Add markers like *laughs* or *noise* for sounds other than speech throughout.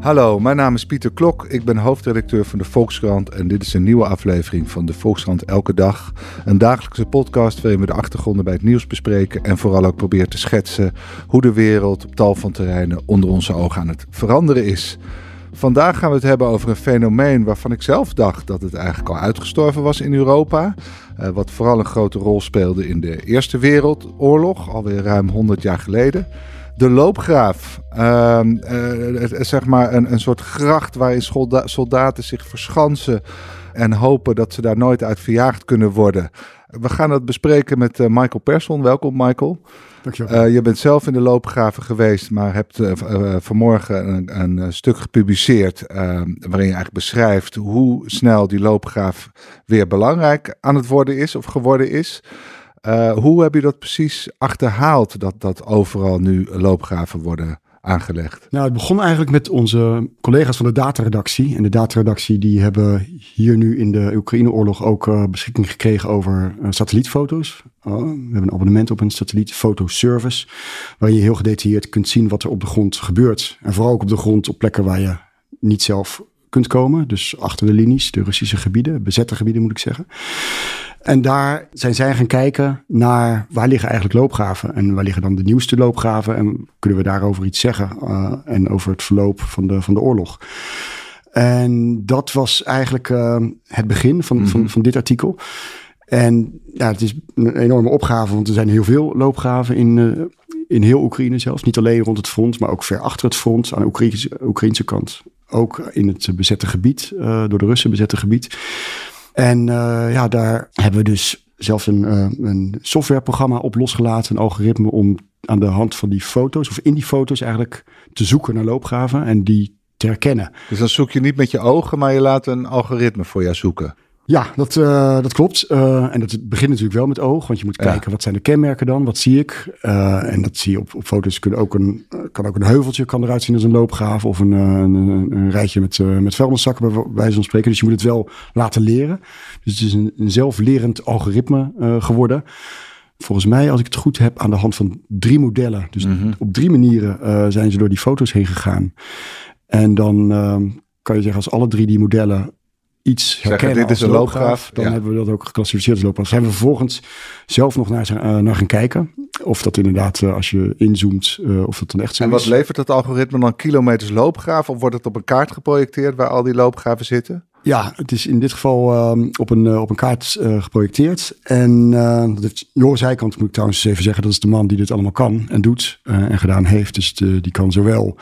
Hallo, mijn naam is Pieter Klok. Ik ben hoofdredacteur van de Volkskrant en dit is een nieuwe aflevering van de Volkskrant Elke Dag. Een dagelijkse podcast waarin we de achtergronden bij het nieuws bespreken en vooral ook proberen te schetsen hoe de wereld op tal van terreinen onder onze ogen aan het veranderen is. Vandaag gaan we het hebben over een fenomeen waarvan ik zelf dacht dat het eigenlijk al uitgestorven was in Europa. Uh, wat vooral een grote rol speelde in de Eerste Wereldoorlog, alweer ruim 100 jaar geleden. De loopgraaf. Uh, uh, zeg maar een, een soort gracht waarin solda soldaten zich verschansen en hopen dat ze daar nooit uit verjaagd kunnen worden. We gaan het bespreken met uh, Michael Persson. Welkom Michael. Dankjewel. Uh, je bent zelf in de loopgraven geweest, maar hebt vanmorgen een, een, stuk gepubliceerd waarin je eigenlijk beschrijft hoe snel die loopgraaf weer belangrijk aan het worden is of geworden is. Uh, hoe heb je dat precies achterhaald dat, dat overal nu loopgraven worden aangelegd? Nou, het begon eigenlijk met onze collega's van de dataredactie. En de dataredactie die hebben hier nu in de Oekraïne-oorlog ook uh, beschikking gekregen over uh, satellietfoto's. we hebben een abonnement op een satellietfotoservice, waarin je heel gedetailleerd kunt zien wat er op de grond gebeurt. En vooral ook op de grond op plekken waar je niet zelf kunt komen. Dus achter de linies, de Russische gebieden, bezette gebieden moet ik zeggen. En daar zijn zij gaan kijken naar waar liggen eigenlijk loopgraven en waar liggen dan de nieuwste loopgraven en kunnen we daarover iets zeggen uh, en over het verloop van de, van de oorlog. En dat was eigenlijk uh, het begin van, mm -hmm. van, van dit artikel. En ja, het is een enorme opgave, want er zijn heel veel loopgraven in, uh, in heel Oekraïne zelfs. Niet alleen rond het front, maar ook ver achter het front aan de Oekraïnse, Oekraïnse kant. Ook in het bezette gebied, door de Russen bezette gebied. En uh, ja, daar hebben we dus zelfs een, uh, een softwareprogramma op losgelaten, een algoritme om aan de hand van die foto's, of in die foto's eigenlijk, te zoeken naar loopgraven en die te herkennen. Dus dan zoek je niet met je ogen, maar je laat een algoritme voor jou zoeken. Ja, dat, uh, dat klopt. Uh, en dat begint natuurlijk wel met oog, want je moet kijken ja. wat zijn de kenmerken dan, wat zie ik. Uh, en dat zie je op, op foto's. Kunnen ook een, kan ook een heuveltje kan eruit zien als een loopgraaf of een, een, een rijtje met, met vuilniszakken bij wijze van spreken. Dus je moet het wel laten leren. Dus het is een, een zelflerend algoritme geworden. Volgens mij, als ik het goed heb, aan de hand van drie modellen. Dus mm -hmm. op drie manieren zijn ze door die foto's heen gegaan. En dan kan je zeggen, als alle drie die modellen iets herkennen Zeggen, dit is een loopgraaf, dan ja. hebben we dat ook geclassificeerd als loopgraaf. Zijn we vervolgens zelf nog naar, uh, naar gaan kijken of dat inderdaad uh, als je inzoomt uh, of dat dan echt zo En is. wat levert dat algoritme dan kilometers loopgraaf of wordt het op een kaart geprojecteerd waar al die loopgraven zitten? Ja, het is in dit geval uh, op, een, uh, op een kaart uh, geprojecteerd. En dat heeft Joris Heikant, moet ik trouwens even zeggen, dat is de man die dit allemaal kan en doet en gedaan heeft. Dus die kan zowel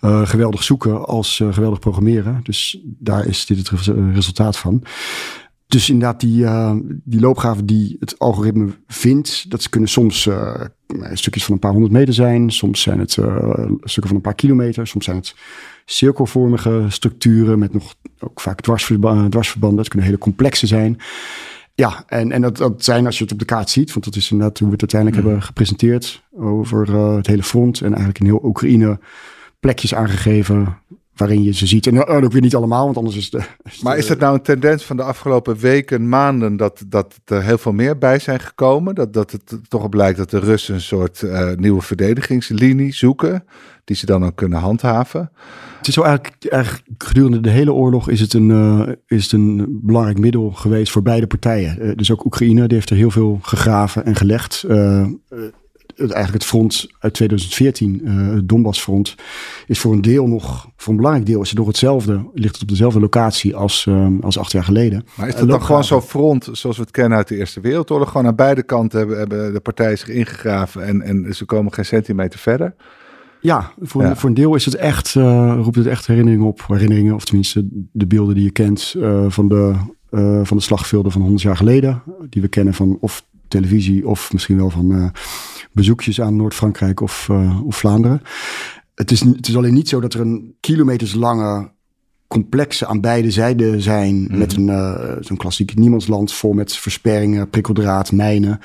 geweldig zoeken als geweldig programmeren. Dus daar is dit het resultaat van. Dus inderdaad, die, uh, die loopgraven die het algoritme vindt, dat kunnen soms stukjes van een paar honderd meter zijn. Soms zijn het stukken van een paar kilometer. Soms zijn het cirkelvormige structuren met nog ook vaak dwarsverbanden. dwarsverbanden. Het kunnen hele complexe zijn. Ja, en, en dat, dat zijn als je het op de kaart ziet, want dat is inderdaad hoe we het uiteindelijk mm. hebben gepresenteerd over het hele front en eigenlijk in heel Oekraïne plekjes aangegeven waarin je ze ziet. En ook weer niet allemaal, want anders is de... Is maar is het nou een tendens van de afgelopen weken, maanden, dat, dat er heel veel meer bij zijn gekomen? Dat, dat het toch blijkt dat de Russen een soort uh, nieuwe verdedigingslinie zoeken, die ze dan ook kunnen handhaven? Het is zo eigenlijk, eigenlijk gedurende de hele oorlog is het een, uh, is het een belangrijk middel geweest voor beide partijen. Uh, dus ook Oekraïne, die heeft er heel veel gegraven en gelegd het, eigenlijk het front uit 2014, uh, het Donbassfront, is voor een deel nog, voor een belangrijk deel is het nog hetzelfde, ligt het op dezelfde locatie als, um, als acht jaar geleden. Maar is het dan gewoon zo'n front zoals we het kennen uit de Eerste Wereldoorlog? Gewoon aan beide kanten hebben, hebben de partijen zich ingegraven en, en ze komen geen centimeter verder? Ja, voor, ja. voor een deel is het echt, uh, roept het echt herinneringen op. Herinneringen, of tenminste de beelden die je kent van, de, van de slagvelden van 100 jaar geleden. Die we kennen van of televisie of misschien wel van bezoekjes aan Noord-Frankrijk of, uh, of Vlaanderen. Het is, het is alleen niet zo dat er een kilometerslange complexen aan beide zijden zijn. Mhm. Met een uh, zo'n klassiek niemandsland vol met versperringen, prikkeldraad, mijnen.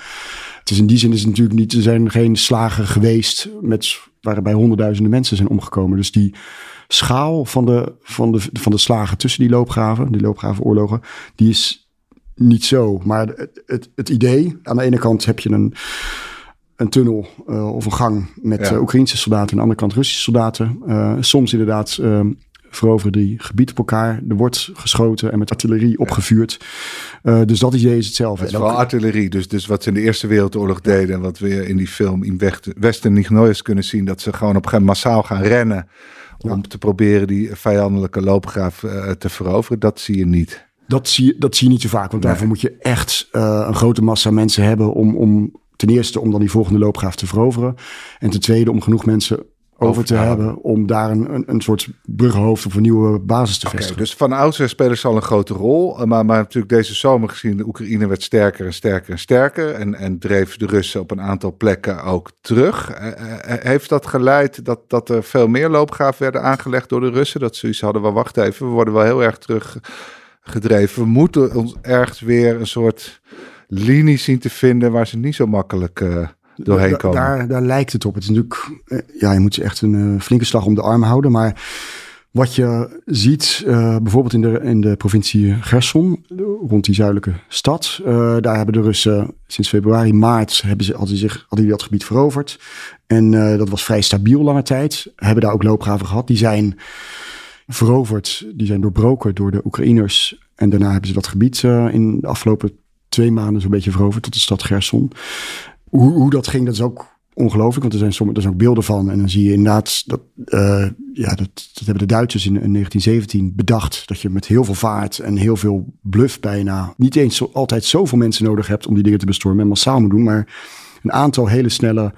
Het is in die zin is het natuurlijk niet, er zijn geen slagen geweest met, waarbij honderdduizenden mensen zijn omgekomen. Dus die schaal van de, van de, van de slagen tussen die loopgraven, die loopgravenoorlogen, die is niet zo. Maar het, het, het idee, aan de ene kant heb je een een tunnel uh, of een gang met ja. uh, Oekraïnse soldaten. Aan de andere kant Russische soldaten. Uh, soms inderdaad veroveren die gebied op elkaar. Er wordt geschoten en met artillerie opgevuurd. dus dat idee is hetzelfde. Het is vooral artillerie. Dus, dus wat ze in de Eerste Wereldoorlog deden... en wat we in die film in Western Ignoyers kunnen zien... dat ze gewoon op massaal gaan rennen... om ja. te proberen die vijandelijke loopgraaf te veroveren. Dat zie je niet. Dat zie je, dat zie je niet zo vaak. Want nee. daarvoor moet je echt een grote massa mensen hebben... om, om ten eerste om dan die volgende loopgraaf te veroveren. En ten tweede om genoeg mensen over te hebben om daar een, een, soort bruggenhoofd of een nieuwe basis te okay, vestigen. Dus van oudsher spelen ze al een grote rol. Maar, maar natuurlijk deze zomer gezien, de Oekraïne werd sterker en sterker en sterker. En, en dreef de Russen op een aantal plekken ook terug. Uh, heeft dat geleid dat, dat er veel meer loopgraven werden aangelegd door de Russen? Dat ze zoiets hadden, wel wacht even, we worden wel heel erg teruggedreven. We moeten ons ergens weer een soort linie zien te vinden waar ze niet zo makkelijk uh, doorheen komen. Da daar, daar lijkt het op. Het is natuurlijk, uh, ja, je moet ze echt een uh, flinke slag om de arm houden. Maar wat je ziet, bijvoorbeeld in de, in de provincie Gerson, rond die zuidelijke stad, daar hebben de Russen sinds februari, maart, hebben ze, hadden, zich, hadden die dat gebied veroverd. En dat was vrij stabiel lange tijd. Hebben daar ook loopgraven gehad. Die zijn veroverd, die zijn doorbroken door de Oekraïners. En daarna hebben ze dat gebied in de afgelopen twee maanden zo'n beetje veroverd tot de stad Gerson. Hoe, hoe dat ging, dat is ook ongelooflijk, want er zijn, sommige, er zijn ook beelden van. En dan zie je inderdaad, dat, uh, ja, dat, dat hebben de Duitsers in, in, 1917 bedacht. Dat je met heel veel vaart en heel veel bluff bijna niet eens zo, altijd zoveel mensen nodig hebt om die dingen te bestormen en massaal moet doen. Maar een aantal hele snelle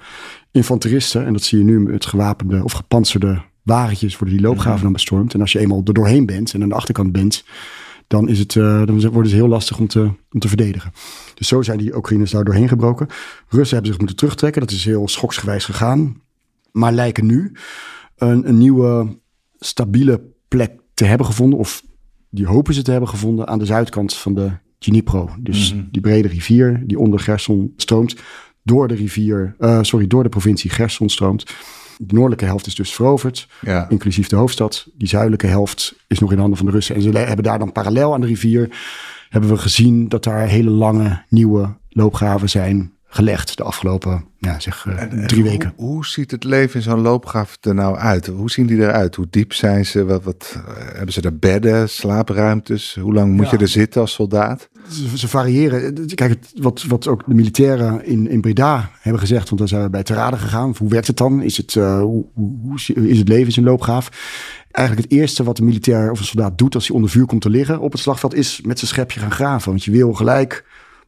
infanteristen, en dat zie je nu met gewapende of gepantserde wagentjes worden die loopgraven dan bestormd. En als je eenmaal er doorheen bent en aan de achterkant bent, dan, is het, uh, dan wordt het heel lastig om te, om te verdedigen. Dus zo zijn die Oekraïners daar doorheen gebroken. Russen hebben zich moeten terugtrekken. Dat is heel schoksgewijs gegaan. Maar lijken nu een, een nieuwe stabiele plek te hebben gevonden. Of die hopen ze te hebben gevonden aan de zuidkant van de Dnipro. Dus mm-hmm. die brede rivier die onder Gerson stroomt. Door de rivier, uh, sorry, door de provincie Gerson stroomt. De noordelijke helft is dus veroverd, ja. inclusief de hoofdstad. Die zuidelijke helft is nog in handen van de Russen. En ze hebben daar dan parallel aan de rivier... hebben we gezien dat daar hele lange nieuwe loopgraven zijn gelegd de afgelopen ja, zeg, uh, en, en drie weken. Hoe ziet het leven in zo'n loopgraaf er nou uit? Hoe zien die eruit? Hoe diep zijn ze? Wat, wat, uh, hebben ze daar bedden, slaapruimtes? Hoe lang moet Ja. je er zitten als soldaat? Ze, ze variëren. Kijk, wat, wat ook de militairen in, in Breda hebben gezegd, want daar zijn we bij te raden gegaan. Hoe werkt het dan? Is het, uh, hoe, hoe, hoe is het leven in zijn loopgraaf? Eigenlijk het eerste wat een militair of een soldaat doet als hij onder vuur komt te liggen op het slagveld, is met zijn schepje gaan graven. Want je wil gelijk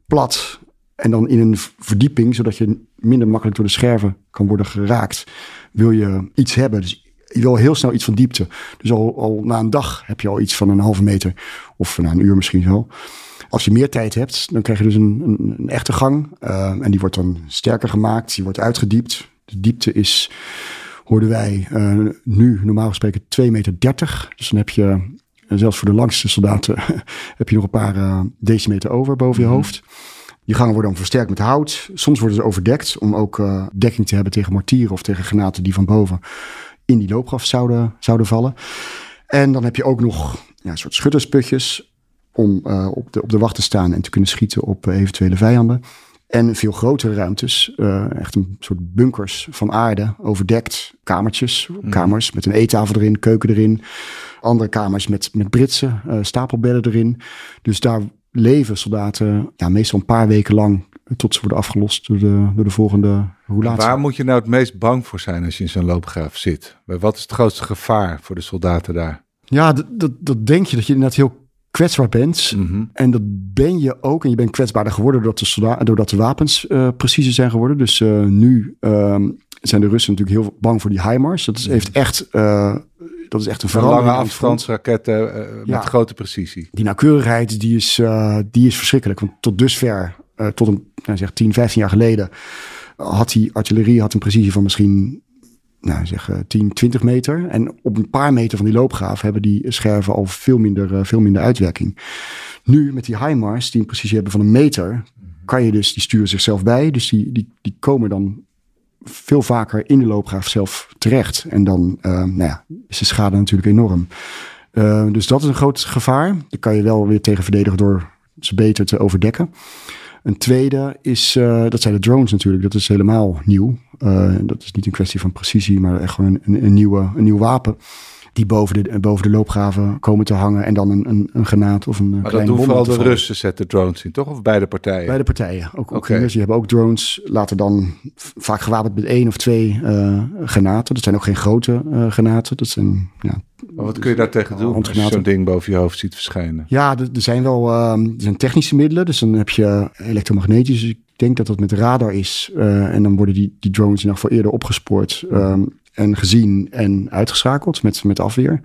plat en dan in een verdieping, zodat je minder makkelijk door de scherven kan worden geraakt, wil je iets hebben. Dus je wil heel snel iets van diepte. Dus al, al na een dag heb je al iets van een halve meter. Of na een uur misschien wel. Als je meer tijd hebt, dan krijg je dus een, een, een echte gang. Uh, en die wordt dan sterker gemaakt. Die wordt uitgediept. De diepte is, hoorden wij, uh, nu normaal gesproken 2,30 meter. Dus dan heb je, uh, zelfs voor de langste soldaten, *laughs* heb je nog een paar uh, decimeter over boven je hoofd. Die gangen worden dan versterkt met hout. Soms worden ze overdekt om ook uh, dekking te hebben tegen mortieren of tegen granaten die van boven in die loopgraf zouden, zouden vallen. En dan heb je ook nog ja, een soort schuttersputjes om uh, op, de, op de wacht te staan en te kunnen schieten op uh, eventuele vijanden. En veel grotere ruimtes, uh, echt een soort bunkers van aarde, overdekt, kamertjes, mm. kamers met een eettafel erin, keuken erin. Andere kamers met, met britsen, stapelbedden erin. Dus daar leven soldaten ja, meestal een paar weken lang tot ze worden afgelost door de, door de volgende roulatie. Waar moet je nou het meest bang voor zijn als je in zo'n loopgraaf zit? Wat is het grootste gevaar voor de soldaten daar? Ja, dat, dat, dat denk je, dat je inderdaad heel kwetsbaar bent. Mm-hmm. En dat ben je ook. En je bent kwetsbaarder geworden doordat de, soldaten, doordat de wapens uh, preciezer zijn geworden. Dus uh, nu um, zijn de Russen natuurlijk heel bang voor die HIMARS. Dat is, heeft echt... Uh, dat is echt een verandering. Lange afstandsraketten met ja. grote precisie. Die nauwkeurigheid die is, die is verschrikkelijk. Want tot dusver, tot een nou zeg, 10, 15 jaar geleden... had die artillerie had een precisie van misschien nou, zeg, 10, 20 meter. En op een paar meter van die loopgraaf hebben die scherven al veel minder, veel minder uitwerking. Nu met die HIMARS, die een precisie hebben van een meter, kan je dus, die sturen zichzelf bij. Dus die, die, die komen dan veel vaker in de loopgraaf zelf terecht. En dan uh, nou ja, is de schade natuurlijk enorm. Uh, dus dat is een groot gevaar. Daar kan je wel weer tegen verdedigen door ze beter te overdekken. Een tweede is, uh, dat zijn de drones natuurlijk. Dat is helemaal nieuw. dat is niet een kwestie van precisie, maar echt gewoon een, een, nieuwe, een nieuw wapen die boven de, boven de loopgraven komen te hangen en dan een, een, een granaat of een maar kleine dat doen vooral de Russen zetten drones in, toch? Of beide partijen? Beide partijen. Ook Oekraïners, die hebben ook drones, laten dan vaak gewapend met één of twee uh, granaten. Dat zijn ook geen grote uh, granaten. Dat zijn, ja, maar wat kun je daar tegen doen als je zo'n ding boven je hoofd ziet verschijnen? Ja, er, zijn wel uh, er zijn technische middelen. Dus dan heb je elektromagnetisch. Dus ik denk dat dat met radar is. En dan worden die, die drones in ieder geval eerder opgespoord. Um, en gezien en uitgeschakeld met, met afweer.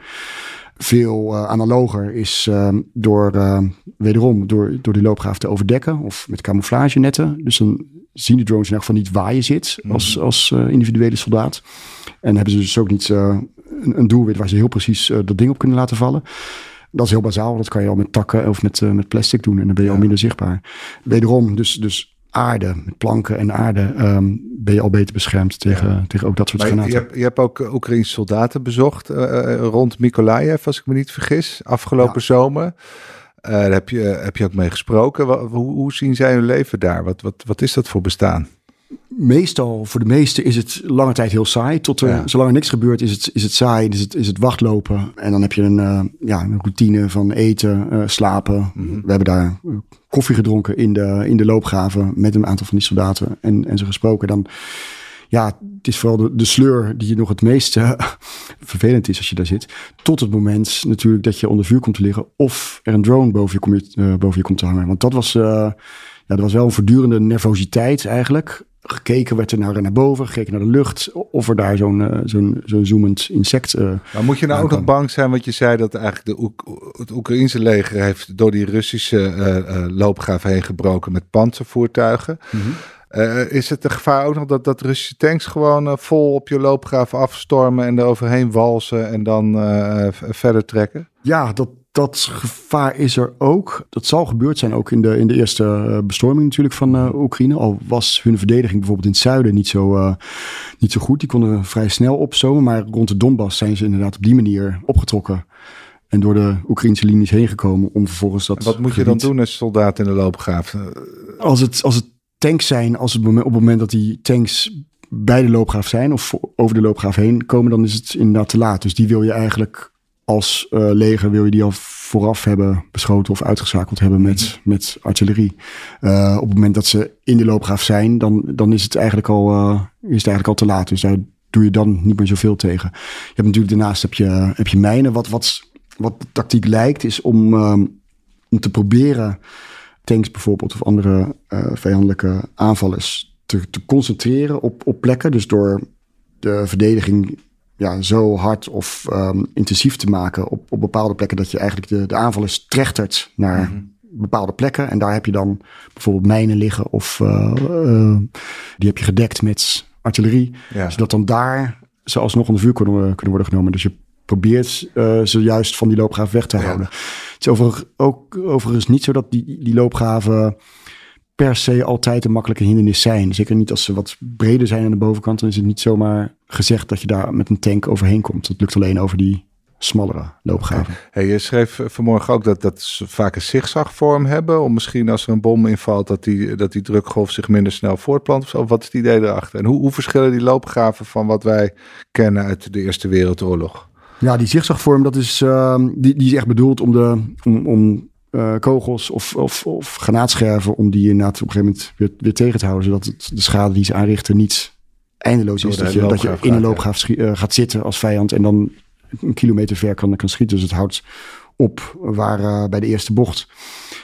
Veel uh, analoger is uh, door, uh, wederom, door, door die loopgraaf te overdekken of met camouflagenetten. Dus dan zien de drones in elk geval niet waar je zit als, mhm. als individuele soldaat. En hebben ze dus ook niet een, een doelwit waar ze heel precies dat ding op kunnen laten vallen. Dat is heel bazaal. Dat kan je al met takken of met, met plastic doen. En dan ben je al minder zichtbaar. Wederom, dus, dus aarde, met planken en aarde, um, ben je al beter beschermd tegen, tegen ook dat soort maar granaten. Je hebt, je hebt ook Oekraïnse soldaten bezocht uh, rond Mykolaiv, als ik me niet vergis, afgelopen zomer. Uh, daar heb je, heb je ook mee gesproken. Hoe, hoe zien zij hun leven daar? Wat, wat, wat is dat voor bestaan? Meestal, voor de meesten is het lange tijd heel saai. Tot er, zolang er niks gebeurt, is het, is het saai. Is het, is het wachtlopen. En dan heb je een, uh, ja, een routine van eten, uh, slapen. Mm -hmm. We hebben daar eh, koffie gedronken in de, in de loopgraven met een aantal van die soldaten en, en ze gesproken. Dan, ja, het is vooral de, de sleur die je nog het meest uh, *laughs* vervelend is als je daar zit. Tot het moment natuurlijk dat je onder vuur komt te liggen. Of er een drone boven je, komt, boven je komt te hangen. Want dat was, dat was wel een voortdurende nervositeit eigenlijk gekeken werd er naar, naar boven, gekeken naar de lucht, of er daar zo'n uh, zo'n zo'n zoemend insect. Uh, maar moet je nou ook nog bang zijn, want je zei dat eigenlijk de Oek het Oekraïnse leger heeft door die Russische uh, loopgraaf heen gebroken met panzervoertuigen. Mm -hmm. is het de gevaar ook nog dat, dat Russische tanks gewoon vol op je loopgraaf afstormen en er overheen walsen en dan verder trekken? Ja, dat, dat gevaar is er ook. Dat zal gebeurd zijn ook in de, in de eerste eh, bestorming natuurlijk van uh, Oekraïne. Al was hun verdediging bijvoorbeeld in het zuiden niet zo, uh, niet zo goed. Die konden vrij snel opstomen. Maar rond de Donbass zijn ze inderdaad op die manier opgetrokken. En door de Oekraïnse linies heen gekomen om vervolgens dat. wat moet je dan doen als soldaat in de loopgraaf? Als het, als het tanks zijn, als het op het moment dat die tanks bij de loopgraaf zijn of over de loopgraaf heen komen, dan is het inderdaad te laat. Dus die wil je eigenlijk als uh, leger wil je die al vooraf hebben beschoten of uitgeschakeld hebben met, mhm. met artillerie. Uh, op het moment dat ze in de loopgraaf zijn, dan, dan is, het eigenlijk al, uh, is het eigenlijk al te laat. Dus daar doe je dan niet meer zoveel tegen. Je hebt natuurlijk daarnaast heb je, heb je mijnen. Wat, wat, wat de tactiek lijkt, is om, um, om te proberen tanks bijvoorbeeld of andere vijandelijke aanvallers te, te concentreren op, op plekken. Dus door de verdediging ja, zo hard of um, intensief te maken op, op bepaalde plekken dat je eigenlijk de, de aanvallers trechtert naar mhm. bepaalde plekken. En daar heb je dan bijvoorbeeld mijnen liggen of uh, uh, die heb je gedekt met artillerie. Ja. Zodat dan daar ze alsnog onder vuur kunnen, kunnen worden genomen. Dus je probeert uh, ze juist van die loopgraven weg te houden. Het is over, ook overigens niet zo dat die, die loopgraven per se altijd een makkelijke hindernis zijn. Zeker niet als ze wat breder zijn aan de bovenkant. Dan is het niet zomaar gezegd dat je daar met een tank overheen komt. Dat lukt alleen over die smallere loopgraven. Hey, je schreef vanmorgen ook dat, dat ze vaak een zigzagvorm hebben. Om misschien als er een bom invalt, dat die, dat die drukgolf zich minder snel voortplant. Of wat is het idee erachter? En hoe, hoe verschillen die loopgraven van wat wij kennen uit de Eerste Wereldoorlog? Ja, die zigzagvorm, dat is, uh, die, die is echt bedoeld om, de, om, om uh, kogels of, of, of granaatscherven om die inderdaad op een gegeven moment weer, weer tegen te houden. Zodat het, de schade die ze aanrichten niet eindeloos is. Dat je, dat je in een loopgraaf uh, gaat zitten als vijand en dan een kilometer ver kan, kan schieten. Dus het houdt op waar uh, bij de eerste bocht.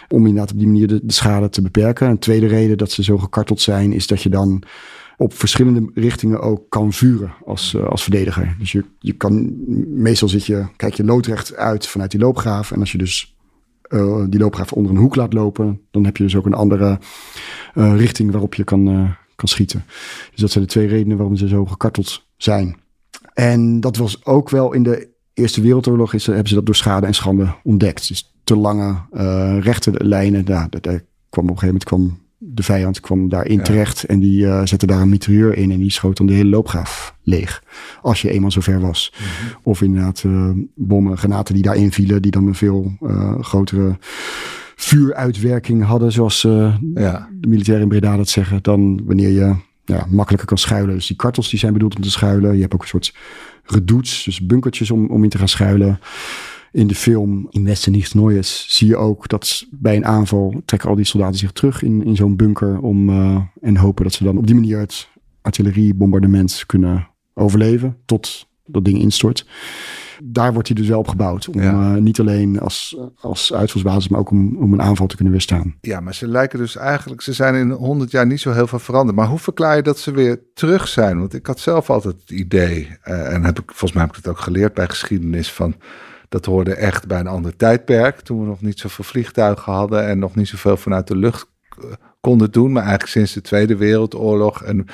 Om inderdaad op die manier de, de, schade te beperken. Een tweede reden dat ze zo gekarteld zijn, is dat je dan op verschillende richtingen ook kan vuren als, uh, als verdediger. Dus je, je kan, meestal zit je, kijk je loodrecht uit vanuit die loopgraaf. En als je dus uh, die loopgraaf onder een hoek laat lopen, dan heb je dus ook een andere uh, richting waarop je kan, uh, kan schieten. Dus dat zijn de twee redenen waarom ze zo gekarteld zijn. En dat was ook wel in de Eerste Wereldoorlog is, hebben ze dat door schade en schande ontdekt. Dus te lange rechte lijnen. Daar, daar, kwam op een gegeven moment kwam de vijand kwam daarin terecht en die zette daar een mitrailleur in en die schoot dan de hele loopgraaf leeg. Als je eenmaal zover was. Mhm. Of inderdaad uh, bommen, granaten die daarin vielen, die dan een veel uh, grotere vuuruitwerking hadden, zoals ja. de militairen in Breda dat zeggen, dan wanneer je ja, makkelijker kan schuilen. Dus die kartels die zijn bedoeld om te schuilen. Je hebt ook een soort redouts, dus bunkertjes om, om in te gaan schuilen. In de film in Westen Nichts Neues zie je ook dat bij een aanval trekken al die soldaten zich terug in, in zo'n bunker om, uh, en hopen dat ze dan op die manier het artilleriebombardement kunnen overleven tot dat ding instort. Daar wordt hij dus wel op gebouwd. Om uh, niet alleen als, als uitvalsbasis, maar ook om, om een aanval te kunnen weerstaan. Ja, maar ze lijken dus eigenlijk, ze zijn in 100 jaar niet zo heel veel veranderd. Maar hoe verklaar je dat ze weer terug zijn? Want ik had zelf altijd het idee, uh, en heb ik, volgens mij heb ik het ook geleerd bij geschiedenis, van dat hoorde echt bij een ander tijdperk. Toen we nog niet zoveel vliegtuigen hadden en nog niet zoveel vanuit de lucht eh, konden doen. Maar eigenlijk sinds de Tweede Wereldoorlog en,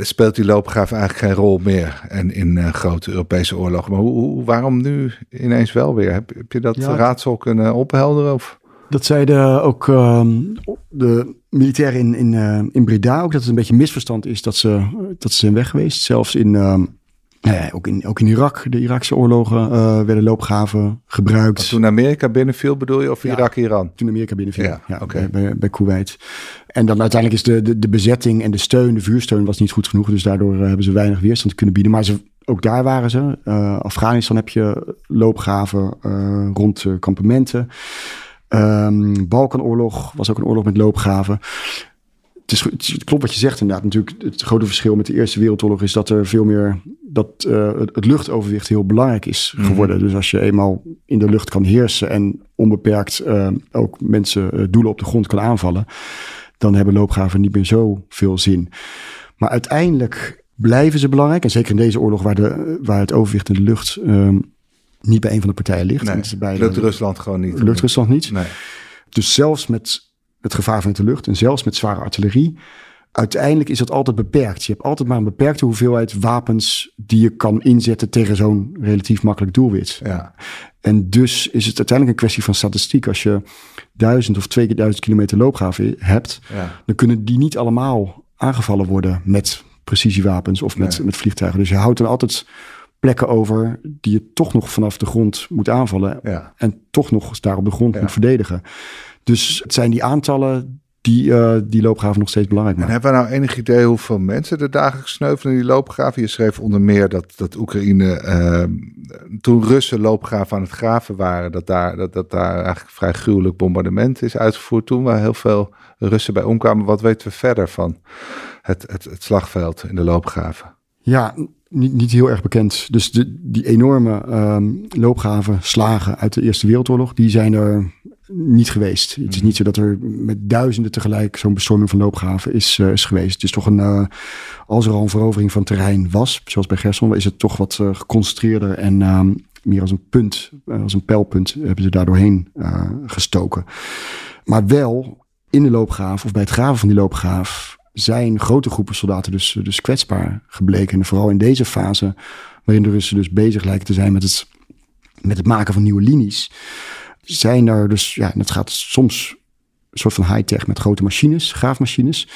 speelt die loopgraaf eigenlijk geen rol meer. En in uh, grote Europese oorlogen. Maar hoe, hoe, waarom nu ineens wel weer? Heb, heb je dat raadsel kunnen ophelderen? Of? Dat zeiden ook uh, de militairen in, in, uh, in Breda ook dat het een beetje misverstand is dat ze, dat ze zijn weg geweest. Zelfs in, ehm, ja, ook, in, ook in Irak, de Irakse oorlogen, uh, werden loopgraven gebruikt. toen Amerika binnenviel bedoel je, of Irak-Iran? Toen Amerika binnenviel, ja, ja okay. bij, bij, Kuwait. En dan uiteindelijk is de, de, de, bezetting en de steun, de vuursteun was niet goed genoeg. Dus daardoor uh, hebben ze weinig weerstand kunnen bieden. Maar ze, ook daar waren ze. Uh, Afghanistan heb je loopgraven rond kampementen. Um, Balkanoorlog was ook een oorlog met loopgraven het, is, klopt wat je zegt inderdaad. Natuurlijk, het grote verschil met de Eerste Wereldoorlog is dat er veel meer dat uh, het, luchtoverwicht heel belangrijk is mhm. geworden. Dus als je eenmaal in de lucht kan heersen en onbeperkt uh, ook mensen uh, doelen op de grond kan aanvallen, dan hebben loopgraven niet meer zo veel zin. Maar uiteindelijk blijven ze belangrijk. En zeker in deze oorlog waar, de, waar het overwicht in de lucht um, niet bij een van de partijen ligt. Nee, bij lukt Rusland gewoon niet. Lukt Rusland niet. Nee. Dus zelfs met het gevaar vanuit de lucht en zelfs met zware artillerie. Uiteindelijk is dat altijd beperkt. Je hebt altijd maar een beperkte hoeveelheid wapens die je kan inzetten tegen zo'n relatief makkelijk doelwit. Ja. En dus is het uiteindelijk een kwestie van statistiek. Als je duizend of twee keer duizend kilometer loopgraven hebt, ja. dan kunnen die niet allemaal aangevallen worden met precisiewapens of met, met vliegtuigen. Dus je houdt er altijd plekken over die je toch nog vanaf de grond moet aanvallen. Ja. En toch nog daar op de grond moet verdedigen. Dus het zijn die aantallen die uh, die loopgraven nog steeds belangrijk maken. En hebben we nou enig idee hoeveel mensen er dagelijks sneuvelen in die loopgraven? Je schreef onder meer dat, dat Oekraïne, uh, toen Russen loopgraven aan het graven waren, dat daar, dat, dat daar eigenlijk vrij gruwelijk bombardement is uitgevoerd toen, waar heel veel Russen bij omkwamen. Wat weten we verder van het, het, het slagveld in de loopgraven? Ja, niet, niet heel erg bekend. Dus de, die enorme um, loopgraven, slagen uit de Eerste Wereldoorlog, die zijn er niet geweest. Het is mhm. niet zo dat er met duizenden tegelijk zo'n bestorming van loopgraven is, uh, is geweest. Het is toch een, uh, als er al een verovering van terrein was, zoals bij Gerson, is het toch wat uh, geconcentreerder en ehm, meer als een punt, als een pijlpunt hebben ze daar doorheen gestoken. Maar wel in de loopgraaf of bij het graven van die loopgraaf zijn grote groepen soldaten dus, dus kwetsbaar gebleken. En vooral in deze fase, waarin de Russen dus bezig lijken te zijn met het, met het maken van nieuwe linies zijn er dus, ja, het gaat soms een soort van high-tech met grote machines, graafmachines.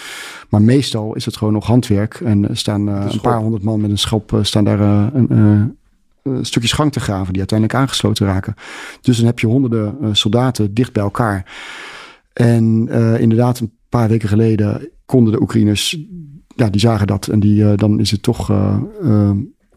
Maar meestal is het gewoon nog handwerk. En er staan uh, een paar honderd man met een schop, uh, staan daar uh, een, stukjes gang te graven die uiteindelijk aangesloten raken. Dus dan heb je honderden soldaten dicht bij elkaar. En inderdaad, een paar weken geleden konden de Oekraïners, ja, die zagen dat. En die, dan is het toch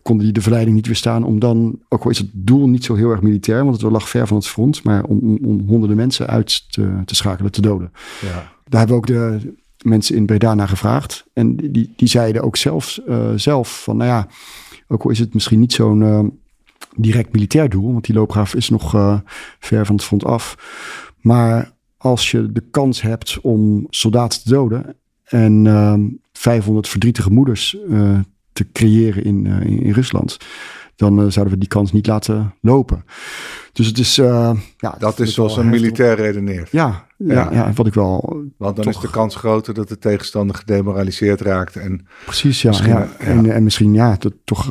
konden die de verleiding niet weerstaan om dan, ook al is het doel niet zo heel erg militair, want het lag ver van het front, maar om, om, honderden mensen uit te, te, schakelen, te doden. Ja. Daar hebben we ook de mensen in Breda naar gevraagd. En die, die zeiden ook zelf, uh, zelf van, nou ja, ook al is het misschien niet zo'n uh, direct militair doel, want die loopgraaf is nog uh, ver van het front af. Maar als je de kans hebt om soldaten te doden en 500 verdrietige moeders te creëren in, uh, in, Rusland, dan zouden we die kans niet laten lopen. Dus het is. ja, dat is zoals een militair redeneert. Ja, ja, ja. wat ik wel. Want dan is de kans groter dat de tegenstander gedemoraliseerd raakt. En precies, ja. ja, En, en misschien, ja, dat toch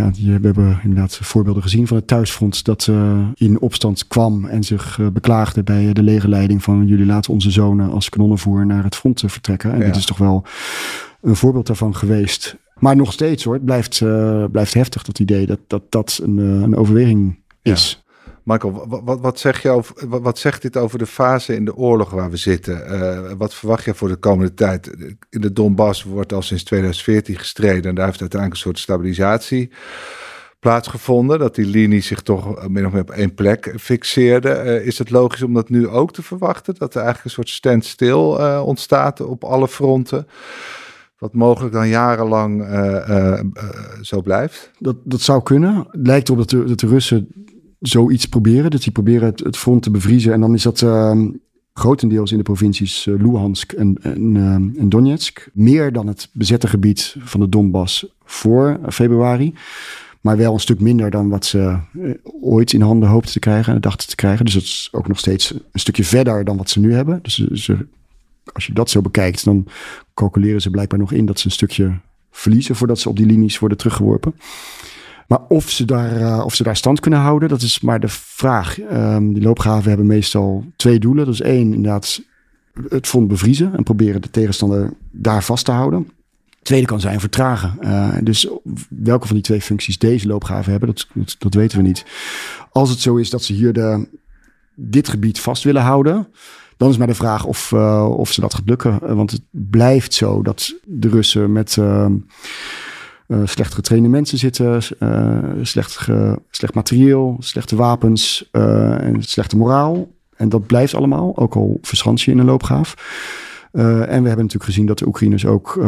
ja, die, we hebben inderdaad voorbeelden gezien van het thuisfront dat uh, in opstand kwam en zich uh, beklaagde bij de legerleiding van jullie laten onze zonen als kanonnenvoer naar het front vertrekken. En ja. dit is toch wel een voorbeeld daarvan geweest. Maar nog steeds hoor, het blijft, uh, blijft heftig dat idee dat dat, dat een, een overweging is. Michael, wat, wat, zeg je over, wat, wat, zegt dit over de fase in de oorlog waar we zitten? Uh, wat verwacht je voor de komende tijd? In de Donbass wordt al sinds 2014 gestreden en daar heeft uiteindelijk een soort stabilisatie plaatsgevonden. Dat die linie zich toch min of meer op één plek fixeerde. Uh, is het logisch om dat nu ook te verwachten? Dat er eigenlijk een soort standstill uh, ontstaat op alle fronten? Wat mogelijk dan jarenlang zo blijft? Dat, dat zou kunnen. Het lijkt erop dat de, de Russen zoiets proberen. Dat die proberen het, het front te bevriezen. En dan is dat uh, grotendeels in de provincies uh, Luhansk en, en, uh, en, Donetsk. Meer dan het bezette gebied van de Donbass voor februari. Maar wel een stuk minder dan wat ze eh, ooit in handen hoopten te krijgen en dachten te krijgen. Dus dat is ook nog steeds een stukje verder dan wat ze nu hebben. Dus ze, als je dat zo bekijkt, dan calculeren ze blijkbaar nog in dat ze een stukje verliezen voordat ze op die linies worden teruggeworpen. Maar of ze, daar, uh, of ze daar stand kunnen houden, dat is maar de vraag. Um, die loopgraven hebben meestal twee doelen. Dat is één, inderdaad, het front bevriezen en proberen de tegenstander daar vast te houden. Tweede kan zijn vertragen. Uh, dus welke van die twee functies deze loopgraven hebben, dat, dat, dat, weten we niet. Als het zo is dat ze hier de, dit gebied vast willen houden, dan is maar de vraag of, uh, of ze dat gaat lukken. Want het blijft zo dat de Russen met uh, slecht getrainde mensen zitten, slecht, slecht materieel, slechte wapens en slechte moraal. En dat blijft allemaal, ook al verschans je in een loopgraaf. en we hebben natuurlijk gezien dat de Oekraïners ook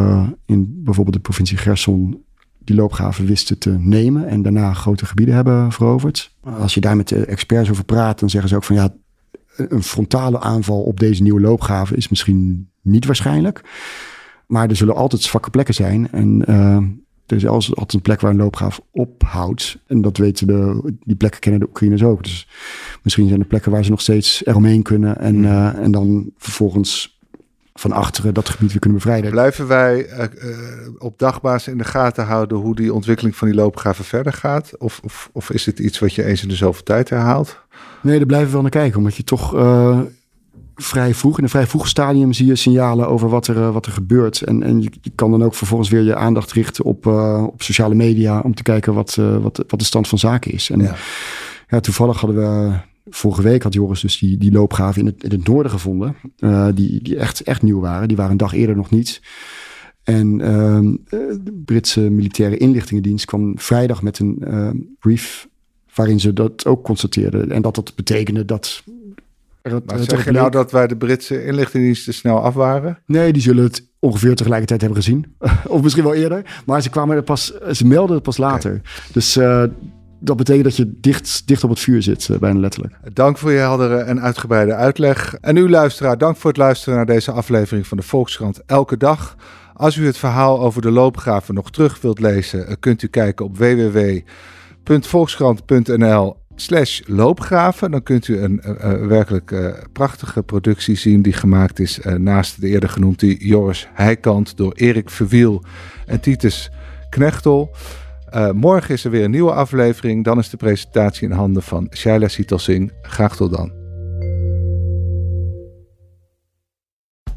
in bijvoorbeeld de provincie Gerson die loopgraven wisten te nemen en daarna grote gebieden hebben veroverd. Als je daar met de experts over praat, dan zeggen ze ook van ja, een frontale aanval op deze nieuwe loopgraven is misschien niet waarschijnlijk. Maar er zullen altijd zwakke plekken zijn. En er is altijd een plek waar een loopgraaf ophoudt. En dat weten de, die plekken kennen de Oekraïners ook. Dus misschien zijn er plekken waar ze nog steeds eromheen kunnen. En, mm. uh, en dan vervolgens van achteren dat gebied weer kunnen bevrijden. Blijven wij uh, op dagbasis in de gaten houden hoe die ontwikkeling van die loopgraven verder gaat? Of, of, of is dit iets wat je eens in de zoveel tijd herhaalt? Nee, daar blijven we wel naar kijken. Omdat je toch vrij vroeg, in een vrij vroeg stadium zie je signalen over wat er, eh, wat er gebeurt. En, en je, kan dan ook vervolgens weer je aandacht richten op, op sociale media om te kijken wat, wat, wat de stand van zaken is. En ja. ja. toevallig hadden we vorige week had Joris dus die, die loopgraven in het, in het noorden gevonden. Uh, die, die echt, echt nieuw waren. Die waren een dag eerder nog niet. En ehm, de Britse militaire inlichtingendienst kwam vrijdag met een brief waarin ze dat ook constateerden. En dat dat betekende dat maar zeg je nou dat wij de Britse inlichtingendiensten snel af waren? Nee, die zullen het ongeveer tegelijkertijd hebben gezien. *laughs* of misschien wel eerder. Maar ze kwamen er pas, ze melden het pas later. Dus uh, dat betekent dat je dicht, dicht op het vuur zit, uh, bijna letterlijk. Dank voor je heldere en uitgebreide uitleg. En u luisteraar, dank voor het luisteren naar deze aflevering van de Volkskrant Elke Dag. Als u het verhaal over de loopgraven nog terug wilt lezen, eh, kunt u kijken op www.volkskrant.nl slash loopgraven. Dan kunt u een werkelijk uh, prachtige productie zien die gemaakt is naast de eerder genoemde Joris Heikant door Erik Verwiel en Titus Knechtel. Uh, morgen is er weer een nieuwe aflevering. Dan is de presentatie in handen van Shaila Sietelsing. Graag tot dan.